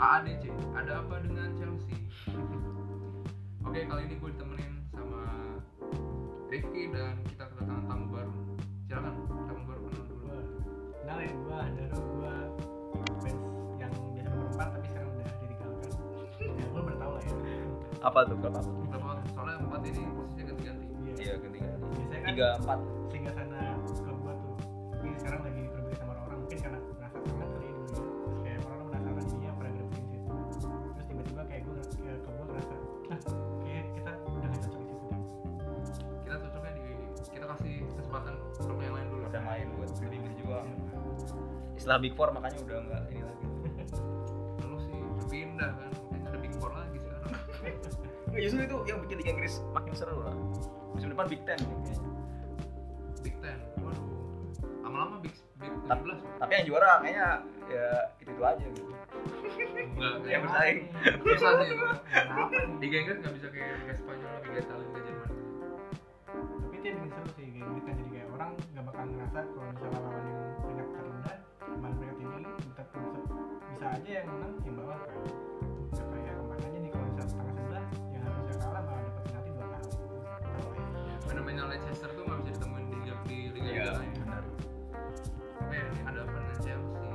AADC ada apa dengan Chelsea? Oke kali ini gue ditemenin sama Rifki dan kita kedatangan tamu baru. Silakan tamu baru kenal dulu. Kenalin gua Daro gua fans yang biasa nomor 4 tapi sekarang udah ditinggalkan ya lu bertau lah ya. Apa tuh klub apa Kenapa? soalnya empat ini posisinya ganti-ganti. Iya. Ganti ganti biasanya kan tiga empat kesempatan klub yang lain dulu. Udah main buat di Inggris juga istilah big four makanya udah nggak ini lagi. Lalu sih pindah kan mungkin ada big four lagi sekarang. Nggak, justru itu yang bikin Liga Inggris makin seru lah. Musim depan Big Ten kayaknya. Big Ten waduh. Lama-lama big big Tap- 17 Pak. tapi yang juara kayaknya ya itu itu aja gitu. Enggak Ya, bersaing. susah sih Liga Inggris nggak bisa kayak Liga Spanyol Liga Italia Liga tapi itu yang bikin seru sih kayak gitu. Kan jadi kayak orang gak bakal ngerasa kalau misalnya lawan yang peringkat terendah cuman peringkat tinggi tetap bisa, bisa aja yang menang yang bawah kan. Kayak kemarin aja nih kalau misalnya setengah sebelah yang harusnya kalah malah dapat penalti dua kali. Ya. fenomena Leicester tuh nggak bisa ditemuin di Liga di Liga Iya, Inggris. Lain benar. tapi ya, ini ada apa dengan Chelsea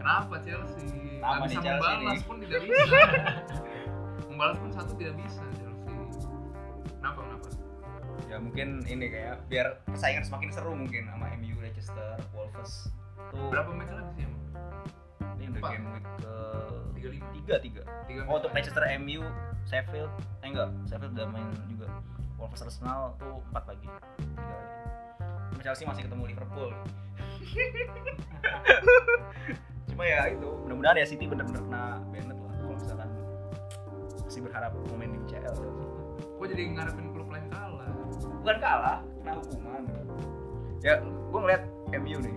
kenapa Chelsea? Nggak bisa membalas nih. pun tidak bisa. Membalas pun satu tidak bisa mungkin ini kayak biar persaingan semakin seru mungkin sama MU Leicester Wolves. Tuh. Berapa match lagi sih emang ini udah game week ke tiga lima. tiga tiga. Tiga oh untuk Leicester MU Sheffield. Eh enggak Sheffield udah main juga. Wolves Arsenal tuh empat lagi. Tiga lagi. Chelsea masih ketemu Liverpool. Cuma ya itu mudah-mudahan ya City bener-bener kena Bennett lah kalau misalkan masih berharap main di UCL gue jadi ngarepin klub lain kalah bukan kalah kena hukuman. Ya gue ngeliat MU nih.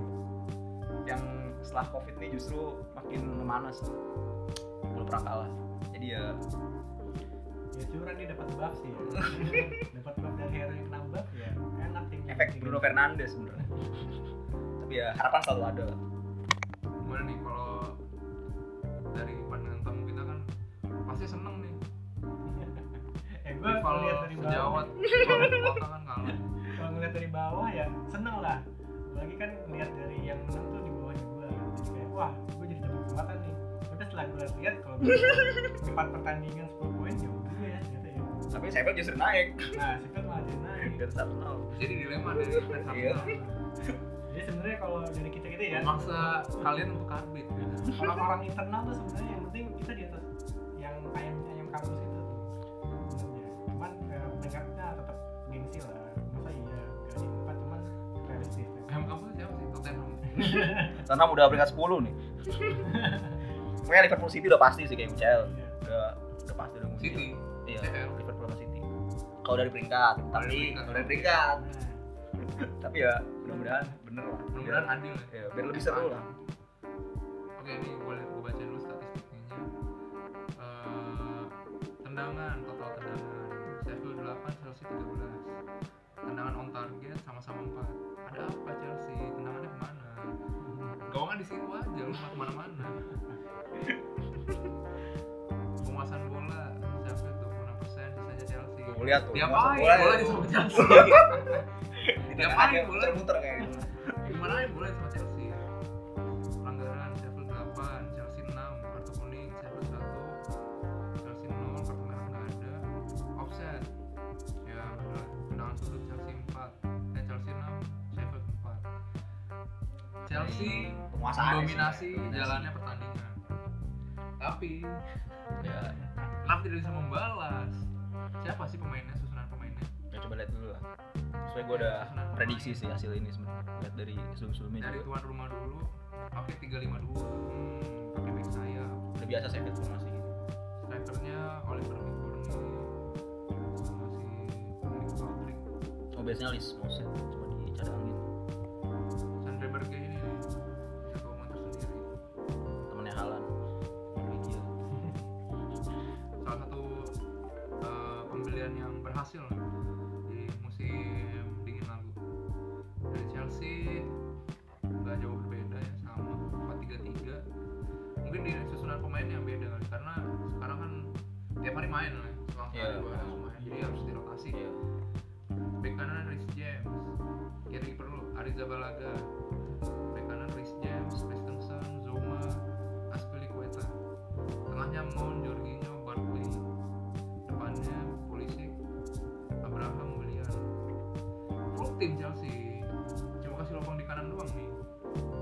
Yang setelah covid nih justru makin memanas belum pernah kalah. Jadi ya ya curang dia dapat buff sih ya. dapat buff dari hero yang kena buff ya enak sih efek Bruno Fernandes sebenarnya. Tapi ya harapan selalu ada. Lah gimana nih kalau dari pandangan tamu kita kan pasti seneng gue rival ngeliat dari bawah. kalau kan kalah kalau ngeliat dari bawah ya seneng lah. Apalagi kan ngeliat dari yang menang tuh di gue jadi kayak wah gue jadi dapat kesempatan nih. Tapi setelah gue lihat kalau empat pertandingan 10 poin ya udah ya ternyata ya. Tapi Sheffield justru naik. Nah Sheffield malah jadi naik. Jadi dilema dari fans Iya. Arsenal jadi sebenarnya kalau dari kita kita ya memaksa kalian untuk karbit orang-orang internal tuh sebenarnya yang penting kita di atas. Yang ayam ayam kampus itu peringkatnya tetap gengsi lah. Masa iya? Gak di empat cuman realistis siapa sih Tottenham. Tottenham udah peringkat 10 nih. Pokoknya Liverpool City udah pasti sih kayak UCL. Iya. udah udah pasti udah. City? Iya. Liverpool sama City. Kalau dari peringkat tapi kalau dari peringkat. Nah, tapi ya mudah-mudahan bener lah. Mudah-mudahan adil ya. Ya biar lebih seru lah. Oke ini gue gue baca dulu statistiknya. Eh, tendangan total tendangan Sheffield 8 Chelsea 13 tendangan on target sama-sama 4 ada apa Chelsea? Tendangannya ke mana? Gawangnya di situ aja lu ke mana-mana. Penguasaan bola Sheffield 26 persen sisanya Chelsea. Tuh, lihat tuh diapain bola. bola di sama Chelsea. Diapain tengahnya bola? muter-muter kayak tapi ya kenapa tidak bisa membalas? Siapa sih pemainnya susunan pemainnya? Ya coba lihat dulu lah. Soalnya gue udah prediksi sih hasil ini sebenarnya. Lihat dari sebelum-sebelumnya dari juga. tuan rumah dulu pakai 352 hmm, pakai back sayap. Udah biasa saya lihat formasi strikernya Oliver McBurney si Nick Patrick. Oh biasanya Lis Moset tim Chelsea. Cuma kasih lubang di kanan doang nih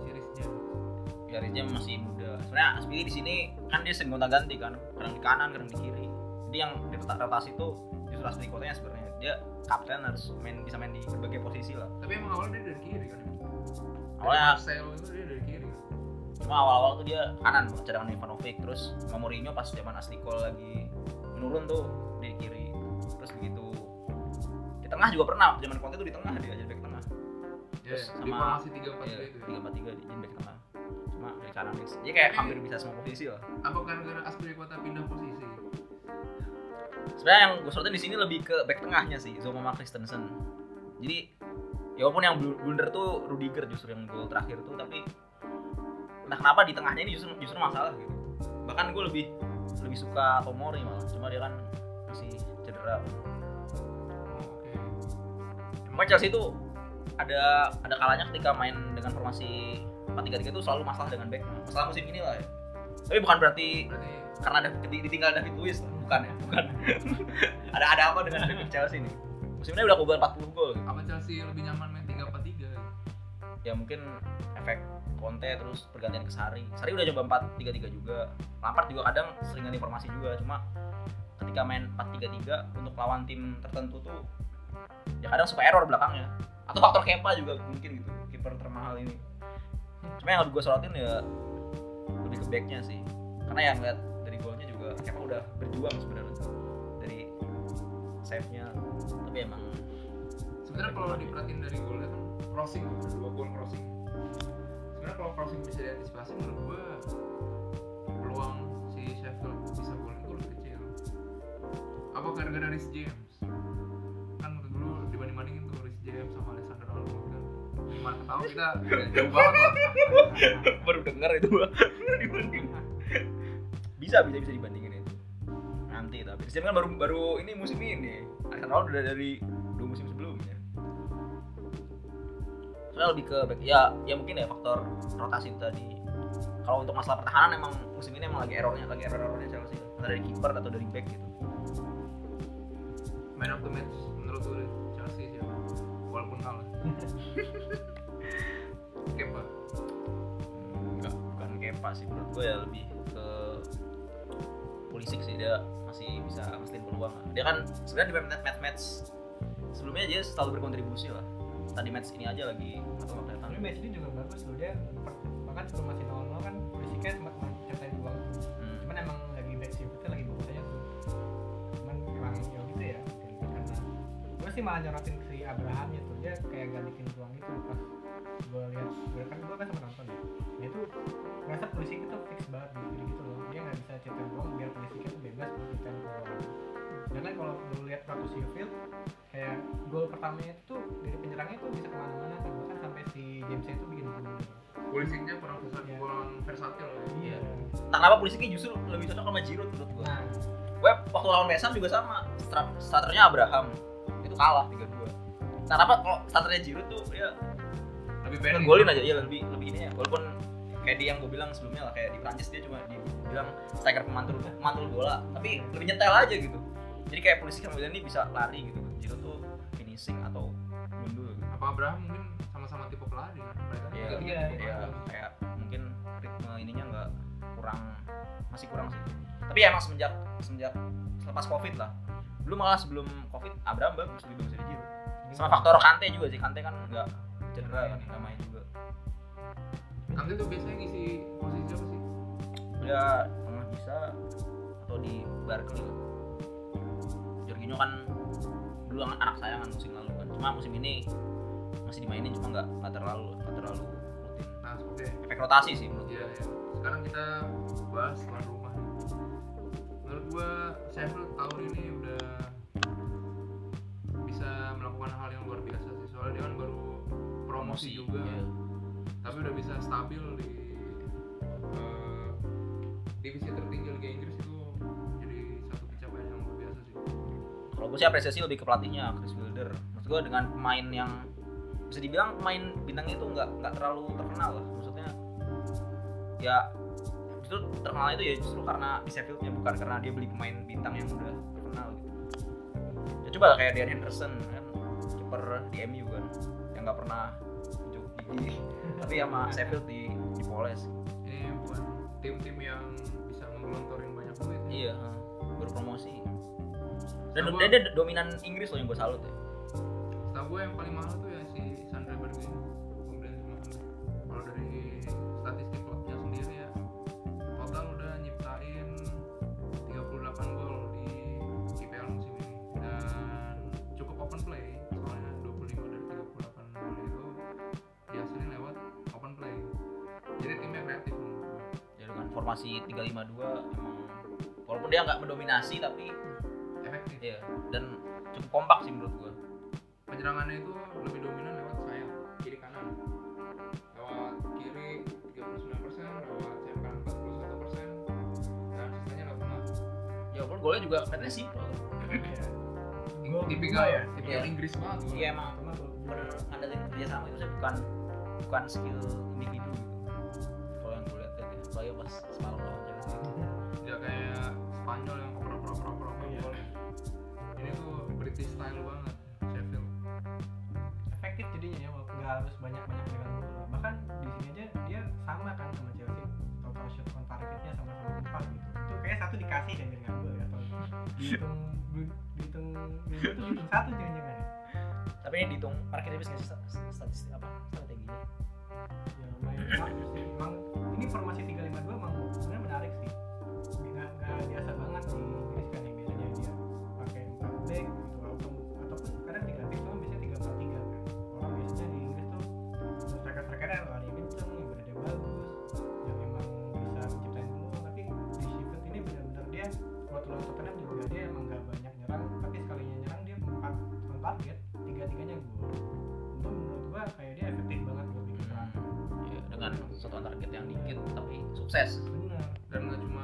si Rhys James ya Riznya masih muda. Sebenarnya Aspili di sini kan dia sering gonta ganti kan. Kadang di kanan kadang di kiri. Jadi yang di rota- rotasi itu justru Aspili kotanya sebenarnya. Dia kapten harus main bisa main di berbagai posisi lah. Tapi emang awalnya dia dari kiri kan? Awalnya- Marcel itu dia dari kiri. Cuma awal-awal tuh dia kanan cadangan Ivanovic. Terus sama Mourinho pas zaman Asli Cole lagi menurun tuh di kiri. Terus begitu tengah juga pernah zaman Conte tuh di tengah dia jadi back tengah. Ya, Terus di sama- formasi tiga empat Iya, itu ya. tiga empat tiga di jadi back tengah. Cuma dari kanan mix dia kayak Tapi- hampir bisa semua posisi lah apa gara-gara Aspilicueta pindah posisi? Sebenarnya yang gue sorotin di sini lebih ke back tengahnya sih Zoma sama Christensen. Jadi ya walaupun yang blu- blunder tuh Rudiger justru yang gol terakhir tuh tapi entah kenapa di tengahnya ini justru justru masalah gitu. Bahkan gue lebih lebih suka Tomori malah cuma dia kan masih cedera Cuma Chelsea itu ada ada kalanya ketika main dengan formasi 4-3-3 itu selalu masalah dengan back. Masalah musim ini lah ya. Tapi bukan berarti berarti karena ada ditinggal David Luiz. Lah. bukan ya bukan. Ada ada apa dengan back Chelsea ini? Musim ini udah kebal 40 gol. Apa Chelsea lebih nyaman main tiga empat tiga? Ya mungkin efek Conte terus pergantian ke Sari Sari udah coba 4-3-3 juga. Lampard juga kadang sering ganti formasi juga. Cuma ketika main 4-3-3 untuk lawan tim tertentu tuh ya kadang suka error belakangnya. Atau faktor Kepa juga mungkin gitu kiper termahal ini. Cuma yang gue sorotin ya lebih ke backnya sih. Karena yang lihat dari golnya juga Kepa udah berjuang sebenarnya. Dari save-nya. Tapi emang sebenarnya kalau diperhatiin dari golnya kan crossing dua gol crossing. Sebenarnya kalau crossing bisa diantisipasi menurut gua peluang si Sheffield bisa gol itu lebih kecil. Apa gara-gara Rhys James James sama Alexander Arnold kan. Kita jauh banget lah baru dengar itu gua bisa bisa bisa dibandingin itu. Nanti tapi. Christian kan baru baru ini musim ini. Alexander Arnold udah dari dua musim sebelumnya. Soalnya lebih ke back ya ya mungkin ya faktor rotasi itu tadi. Kalau untuk masalah pertahanan emang musim ini emang lagi errornya lagi error errornya Chelsea entah dari kiper atau dari back gitu. Man of the match menurut gue walaupun kalah. Kepa Hmm, enggak. Bukan Kepa sih menurut gue ya lebih ke Pulisic sih. Dia masih bisa ngestin peluang dia kan sebenarnya di match match match sebelumnya dia selalu berkontribusi lah. Tadi match ini aja lagi atau nggak kelihatan. Tapi match ini juga bagus loh. Dia bahkan sebelum masih 0-0 kan Pulisic sempat mencetak dua gol Hmm. cuman emang lagi back shiftnya lagi bagus aja tuh. Cuman emang ya gitu ya karena gue sih malah nyorotin kan gue kan sempat nonton ya. Dia tuh ngerasa polisi itu fix banget gitu, gitu loh. Dia nggak bisa cetak ruang biar polisi itu bebas buat cetak ruang dan kan kalau lu lihat waktu Sheffield kayak gol pertamanya itu tuh dari penyerangnya tuh bisa ke mana-mana kan. Bahkan sampai si James itu bikin gol kurang versatil, Iya. kurang versatil ya. iya. Entah kenapa Pulisic justru lebih cocok sama Giroud menurut gue nah. Gue waktu lawan West Ham juga sama. Starternya Abraham. Itu kalah 3-2 Entah kenapa kalau starternya Giroud tuh ya Lebih pendek. golin aja iya lebih lebih ini ya. Walaupun kayak di yang gue bilang sebelumnya lah kayak di Prancis dia cuma dibilang striker pemantul pemantul bola tapi lebih nyetel aja gitu. Jadi kayak polisi sama ini bisa lari gitu. Giroud tuh finishing atau gundul gitu. Apa Abraham mungkin sama-sama tipe pelari? Mereka Iya, tiga-tiga iya, ya kayak mungkin ritme ininya nggak kurang masih kurang sih. Tapi ya emang semenjak semenjak selepas covid lah. Belum malah sebelum covid Abraham bagus lebih bagus dari Giroud sama faktor Kante juga sih. Kante kan nggak cedera kan nggak main juga Kante tuh biasanya ngisi posisi apa sih? dia tengah bisa atau di Barkley. Jorginho kan dulu anak anak sayangan musim lalu kan cuma musim ini masih dimainin cuma nggak nggak terlalu nggak terlalu rutin Nah, seperti efek rotasi sih menurut Iya, gue iya. Sekarang kita bahas tuan rumah. Menurut gua Sheffield tahun ini udah bisa melakukan hal yang luar biasa sih. Soalnya dia kan baru promosi juga, iya. tapi udah bisa stabil di eh, divisi tertinggi Liga Inggris itu jadi satu pencapaian yang luar gue sih. Apresiasi lebih ke pelatihnya Chris Wilder. Maksud gue dengan pemain yang bisa dibilang pemain bintangnya itu nggak nggak terlalu terkenal lah. Maksudnya ya justru terkenal itu ya justru karena di Sheffieldnya bukan karena dia beli pemain bintang yang udah terkenal gitu. Ya coba lah kayak Dean Henderson kan kiper di MU kan yang nggak pernah tapi sama Sheffield di dipoles ini bukan tim-tim yang bisa ngelontorin banyak duit ya. iya baru promosi. Dan dia, dia dominan Inggris loh yang gue salut ya. Setahu gue yang paling mahal tuh ya si Sandra Bergwijn formasi 352 emang walaupun dia nggak mendominasi tapi efektif ya dan cukup kompak sih menurut gua penyerangannya itu lebih dominan lewat sayap kiri kanan lewat kiri 39% lewat sayap kanan 41% dan sisanya lewat tengah ya walaupun golnya juga kelihatannya simpel Iya. Gol tipikal ya? tipikal. Inggris banget iya emang kedua. bener ngadain kerja sama itu bukan bukan skill individu pas semalam lawan Chelsea tidak kayak Spanyol yang oper oper oper oper Iya. gol ini tuh British style banget Sheffield. Efektif jadinya ya walaupun nggak harus banyak banyak pegang bola. Bahkan di sini aja dia sama kan sama Chelsea total shot on targetnya sama-sama empat gitu. Itu kayak satu dikasih dan nggak gue atau dihitung dihitung dihitung tuh dihitung satu jangan-jangan tapi ini dihitung market habis nggak statistik apa strateginya? Ya lumayan. Bagus sih emang ini formasi 352 dengan satu target yang dikit tapi sukses. Benar. Dan nggak cuma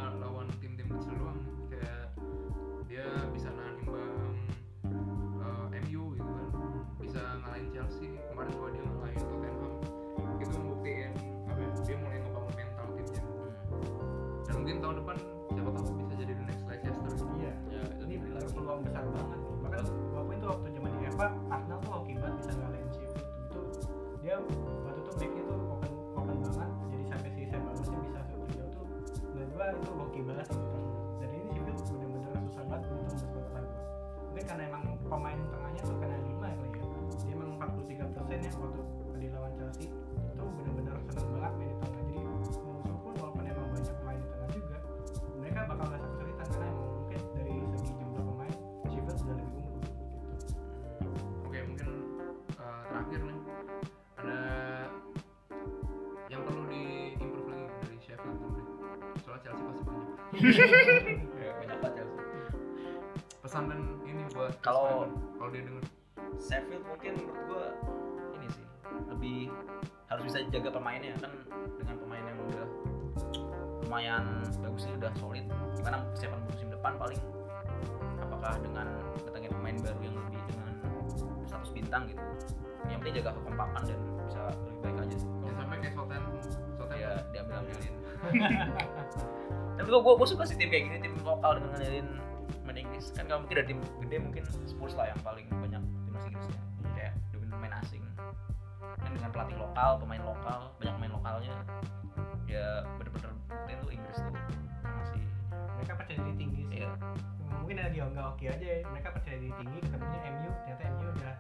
pesan dan ini buat Kalau- kalau dia denger. Sheffield mungkin menurut gua ini sih lebih harus bisa jaga pemainnya kan dengan pemain yang udah lumayan bagus udah solid. Gimana persiapan musim depan paling? Apakah dengan datangnya pemain baru yang lebih dengan status bintang gitu? Yang penting jaga kekompakan dan bisa lebih baik aja sih. Ya sampai kayak Southampton Southampton. ya diambil ambilin gua, gua, gua suka sih tim kayak gini tim lokal dengan ngandelin main Inggris. Kan kalau mungkin dari tim gede mungkin Spurs lah yang paling banyak timnas Inggrisnya kayak dominan pemain asing. Kan dengan pelatih lokal pemain lokal banyak pemain lokalnya. Ya bener-bener tuh Inggris tuh. Masih. Mereka percaya diri tinggi sih. Ya mungkin ada di nggak oke aja ya. mereka percaya diri tinggi ketemunya MU ternyata MU udah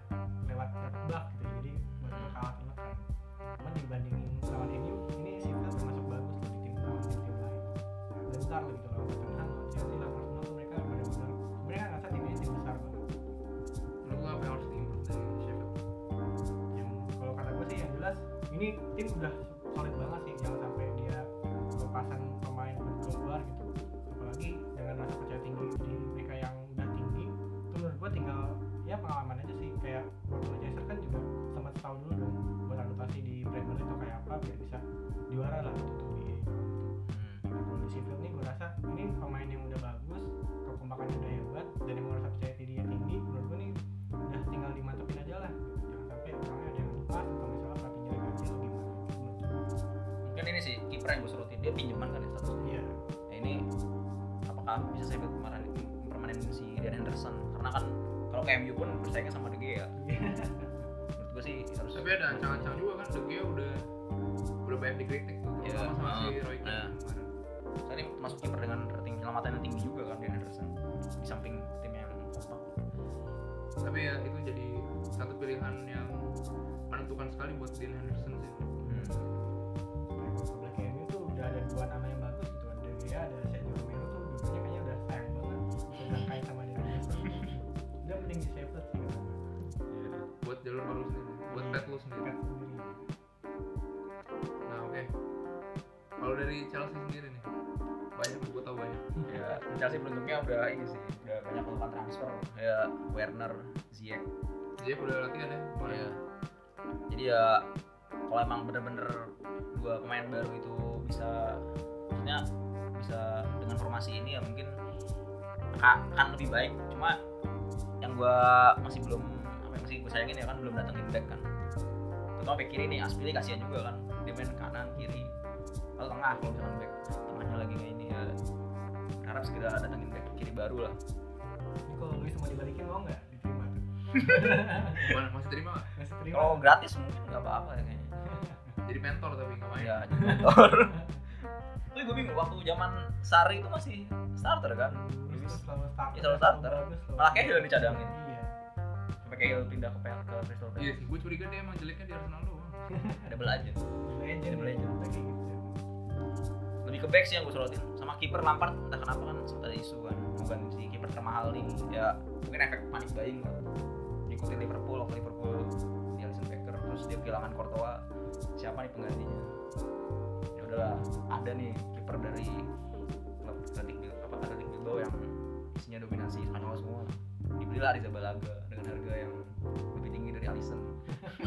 lewat tebak gitu. Jadi mereka kalah telak kan. Cuman dibandingin lawan MU ini tim udah yang gue sorotin dia pinjaman kan ya statusnya iya. Nah ini apakah bisa saya mempermanen mempermanen si Dean Henderson? Karena kan kalau ke MU pun bersaingnya sama De Gea. Menurut gue sih harus tapi ada ancang-ancang juga kan De Gea udah udah banyak dikritik tuh Iya, sama sama si Roy Keane nah. kemarin. Saya ini masuk kiper dengan rating penyelamatan yang tinggi juga kan Dean Henderson di samping tim yang kompak tapi ya itu jadi satu pilihan yang menentukan sekali buat Dean Henderson sih. Hmm. Ada dua nama yang bagus gitu ada Gea ada Sergio Romero tuh dua-duanya kayaknya udah sayang banget udah kait sama dia udah mending di save sih gue. Iya. buat jalur baru sendiri buat pet lu sendiri. Nah oke. Kalau dari Chelsea sendiri nih banyak gue tau banyak. Ya Chelsea beruntungnya udah ini sih udah banyak melakukan transfer. Ya Werner Ziyech. Ziyech udah latihan ya kemarin. Iya. Jadi ya kalau emang bener-bener dua pemain baru itu bisa maksudnya bisa dengan formasi ini ya mungkin akan, lebih baik. Cuma yang gua masih belum apa yang masih gue sayangin ya kan belum datengin back kan. Terutama back kiri nih Aspili kasihan juga kan. Dia main kanan kiri atau tengah kalau misalkan back tengahnya lagi kayak ini ya harap segera datengin back kiri baru lah. ini kalau Luis mau dibalikin mau nggak diterima tuh masih terima masih terima Kalau gratis mungkin nggak apa-apa ya kayaknya. Jadi mentor tapi nggak main. Ya jadi mentor. Tapi gue bingung waktu zaman Sari itu masih starter kan? Luis tuh selalu starter. Iya, selalu starter. Malah Cahill dicadangin. iya. Sampai kayak pindah ke PL ke Crystal iya Palace sih gue curiga dia emang jeleknya di Arsenal doang. Double aja legend Double legend. lagi gitu lebih ke back sih yang gue sorotin. Sama kiper Lampard entah kenapa kan sempat ada isu kan. Ganti si kiper termahal nih. Ya mungkin efek panik buying lah. Ikutin Liverpool waktu Liverpool di Alisson Becker. Terus dia kehilangan Courtois siapa nih penggantinya? Ya udahlah ada nih kiper dari klub Atletic Bil- apa Atletic Bilbao yang isinya dominasi Spanyol semua. Dibelilah Rizabalaga dengan harga yang lebih tinggi dari Alisson.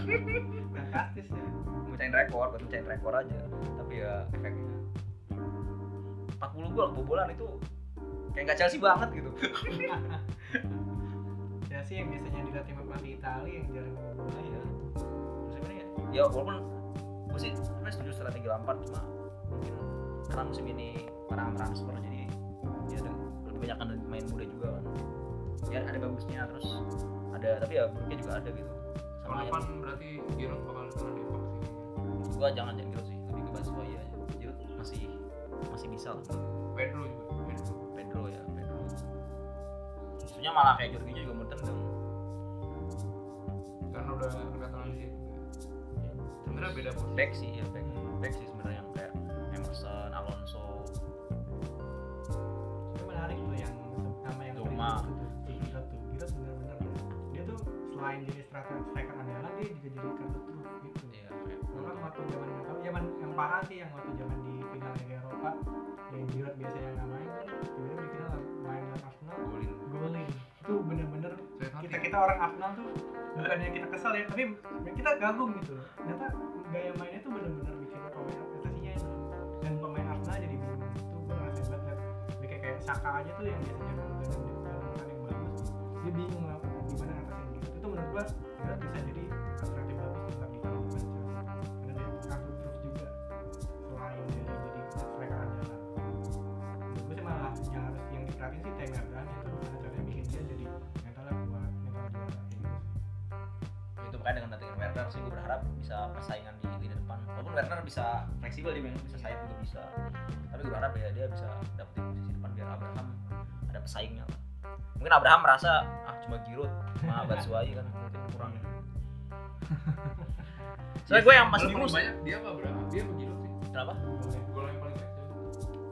Fantastis ya. Mecahin rekor buat mecahin rekor aja tapi ya efeknya. 40 gol kebobolan itu kayak nggak Chelsea banget gitu. Chelsea yang biasanya dilatih sama pelatih Italia yang jarang ya musim ini ya, ya walaupun gue sih. Sebenarnya setuju strategi Lampard cuma mungkin karena musim ini orang transfer jadi ya ada lebih banyak kan pemain muda juga kan. Ya ada bagusnya terus ada tapi ya buruknya juga ada gitu. Sama depan yang berarti Giroud bakal kena depok sih? Gua jangan jangan gitu sih. Lebih ke Batshuayi aja. Giroud masih masih bisa lah. Pedro juga Pedro. Pedro ya Pedro. Isunya malah kayak Jorginho juga mau tendang. Karena udah di situ sebenarnya beda posisi sih ya back ya tapi kita kagum gitu. Ternyata gaya mainnya tuh bener-bener bikin pemain prestasinya enak. Dan pemain Arsenal jadi bingung itu gue ngerasain banget kayak kayak Saka aja tuh yang biasanya dengan yang bagus. Dia bingung lah gimana ngatasin gitu. Itu menurut dia bisa jadi alternatif bisa persaingan di lini depan. Walaupun Werner bisa fleksibel dia bisa sayap juga bisa. Tapi gue berharap ya dia bisa dapetin posisi depan biar Abraham ada pesaingnya lah. Mungkin Abraham merasa ah cuma Giroud sama Batshuayi kan mungkin kurang soalnya gue yang masih bingung banyak dia apa berapa dia apa Giroud sih? Kenapa? Gol yang paling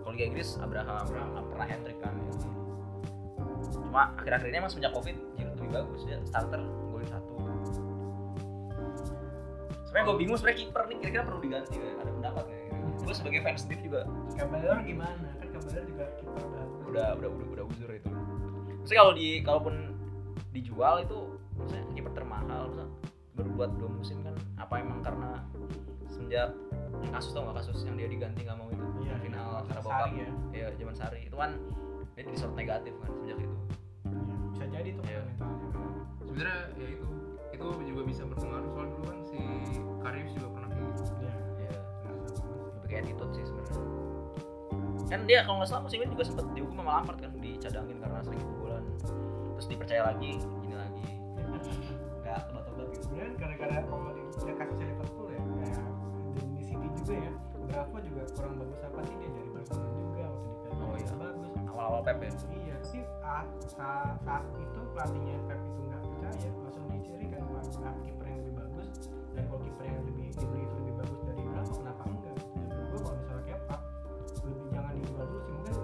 kalau Liga Inggris Abraham. Abraham. Pernah hat trick kan. Ya. cuma akhir-akhir ini emang semenjak covid Giroud lebih bagus. Ya starter golin satu sebenarnya gue bingung sebenarnya kiper nih kira-kira perlu diganti ya ada pendapat gitu. gue sebagai fans sendiri juga. Caballero gimana? Kan Caballero juga kiper udah udah udah udah uzur itu. Maksudnya kalau di kalaupun dijual itu maksudnya kiper termahal maksudnya baru buat dua musim kan apa emang karena semenjak yang kasus tau nggak kasus yang dia diganti nggak mau itu? Iya, yang final Carabao Cup ya. ya zaman Sari. Itu kan dia jadi sort negatif kan sejak itu. Iya, bisa jadi tuh Iya. mentalnya. Sebenarnya ya itu itu juga bisa berpengaruh soal dulu kan Karius juga pernah. Kayak gitu Iya, ya banget sih. tapi kayak attitude sih sebenarnya. Kan dia kalau nggak salah musim ini juga sempat dihukum sama Lampard kan dicadangin karena sering kebobolan. Terus dipercaya lagi gini lagi. Nggak tobat-tobat gitu. Sebenarnya gara-gara kalau di ya kasusnya Liverpool ya kayak di City juga ya. Bravo juga kurang bagus apa sih dia dari Barcelona juga waktu di Pep. Oh, iya. bagus. Awal-awal Pep ya? Iya tapi saat, saat, saat itu pelatihnya Pep itu nggak percaya langsung dicari kan pelat kiper yang lebih bagus dan kalau kiper yang lebih dibeli itu lebih bagus dari Bravo kenapa enggak menurut gue kalau misalnya kayak Pak lebih jangan dijual dulu sih mungkin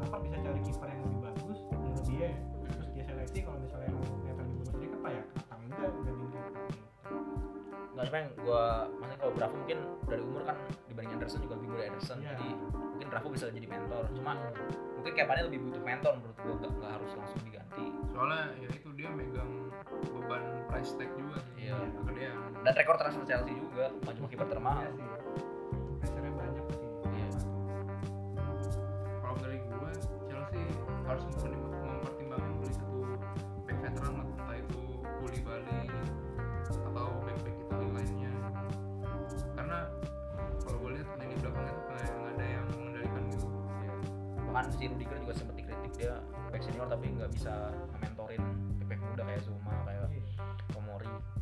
Lampard bisa cari kiper yang lebih bagus menurut dia ya. terus dia seleksi kalau misalnya yang yang lebih bagus dari Kepa ya kenapa enggak gantiin Kepa nggak cuma yang gua maksudnya kalau Bravo mungkin dari umur kan dibanding Anderson juga lebih muda Anderson Iya. jadi mungkin Bravo bisa jadi mentor cuma mungkin Kepa lebih butuh mentor menurut gua nggak nggak harus langsung diganti soalnya ya itu dia megang beban price tag juga dan rekor transfer Chelsea juga bukan cuma kiper termahal. Iya sih. Banyak sih. Iya. kalau dari gue Chelsea harus mempertim- mempertimbangkan beli satu back veteran entah itu Kuli Bali atau back back Italia lainnya. Karena kalau gue lihat lini belakangnya tuh kayak nggak ada yang mengendalikan gitu. Bahkan si Rudiger juga sempat dikritik dia back senior tapi nggak bisa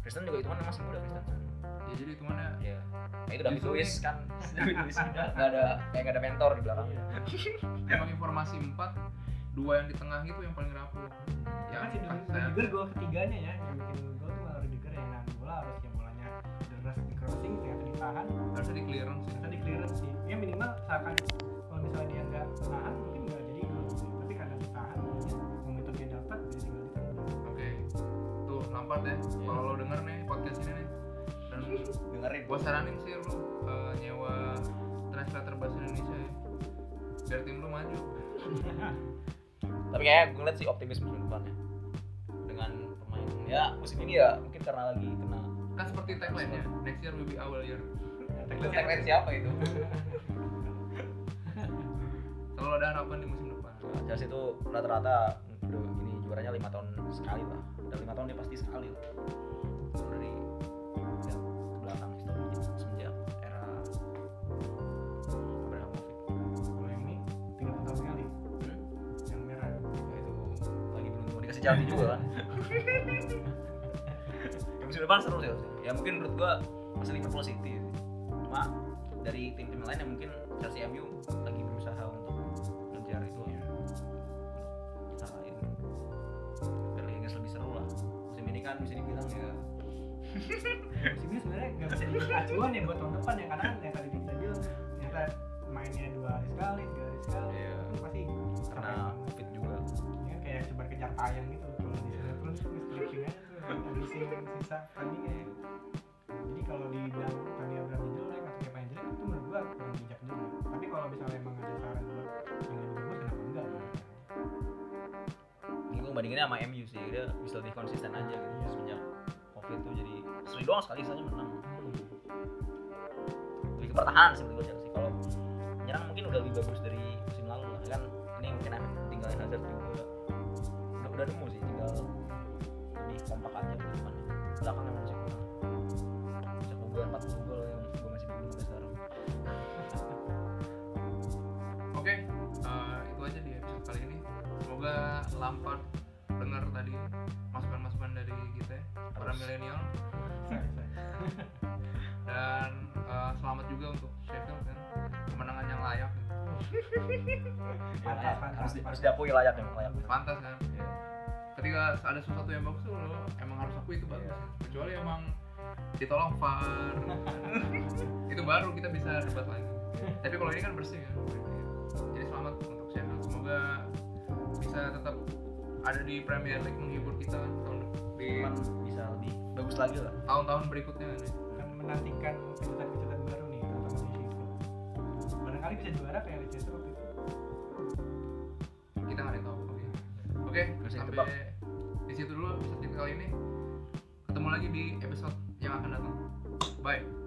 Kristen juga itu kan masih muda Kristen ya jadi itu mana Iya. Nah, itu David Luiz kan. David Luiz nggak ada kayak nggak ada mentor di belakang. Iya. emang informasi empat dua yang di tengah itu yang paling rapuh Ya yang kan si Aksen, Rudiger gol ketiganya ya yang bikin gol tuh Rudiger yang nang bola harus yang bolanya deras di crossing ternyata ditahan harusnya di clearance ternyata di clearance sih ya minimal seakan kalau misalnya dia nggak tahan tuh Lampard ya kalau lo denger nih podcast ini nih dan Dengerin. gua saranin sih lu eh, nyewa translator bahasa Indonesia ya biar tim lu maju Tapi kayak gue liat sih optimis musim depan ya. Dengan pemain ya musim ini ya mungkin karena lagi kena kan seperti tagline nya next year will be our year itu tagline siapa itu? selalu ada harapan di musim depan Chelsea itu rata-rata udah ini juaranya lima tahun sekali lah. Dan lima tahun dia pasti sekali lah. Kalau dari ya, belakang historinya semenjak era Abramovich. kalau yang ini tiga tahun sekali Hmm? yang merah Ya, itu lagi belum dikasih Chelsea juga kan ya, musim depan seru sih ya mungkin menurut gua masih Liverpool City cuma dari tim-tim lain yang mungkin Chelsea MU lagi berusaha untuk bisa dibilang ya. Ini sebenarnya nggak bisa dijadiin acuan ya buat tahun depan ya karena yang tadi bandinginnya sama MU sih dia bisa lebih konsisten aja gitu. Semenjak covid tuh jadi seri doang sekali saja menang. Lebih ke pertahanan sih menurut gue Chelsea kalau menyerang mungkin udah lebih bagus dari musim lalu lah. Kan ini mungkin tinggalin Hazard juga. Udah udah nemu sih tinggal lebih kompak aja ke depan belakang emang masih kurang bisa gol 40 gol yang gue masih bingung sampai sekarang. Oke eh, itu aja di episode kali ini. Semoga Lampard Pantas, pantas, harus, harus diakui layak ya layak pantas kan. Iya. ketika ada sesuatu yang bagus tuh lo emang harus akui itu bagus. Iya. kecuali emang ditolong VAR itu baru kita bisa debat lagi. Tapi kalau ini kan bersih kan. Jadi selamat untuk Sheffield semoga bisa tetap ada di Premier League menghibur kita tahun di Cuman bisa lebih bagus lagi lah. Tahun-tahun berikutnya kan menantikan kejutan-kejutan barangkali bisa juara kayak Leicester waktu itu. Kita nggak ada yang tahu oke. Oke Bisa sampai di situ dulu episode kali ini. Ketemu lagi di episode yang akan datang. Bye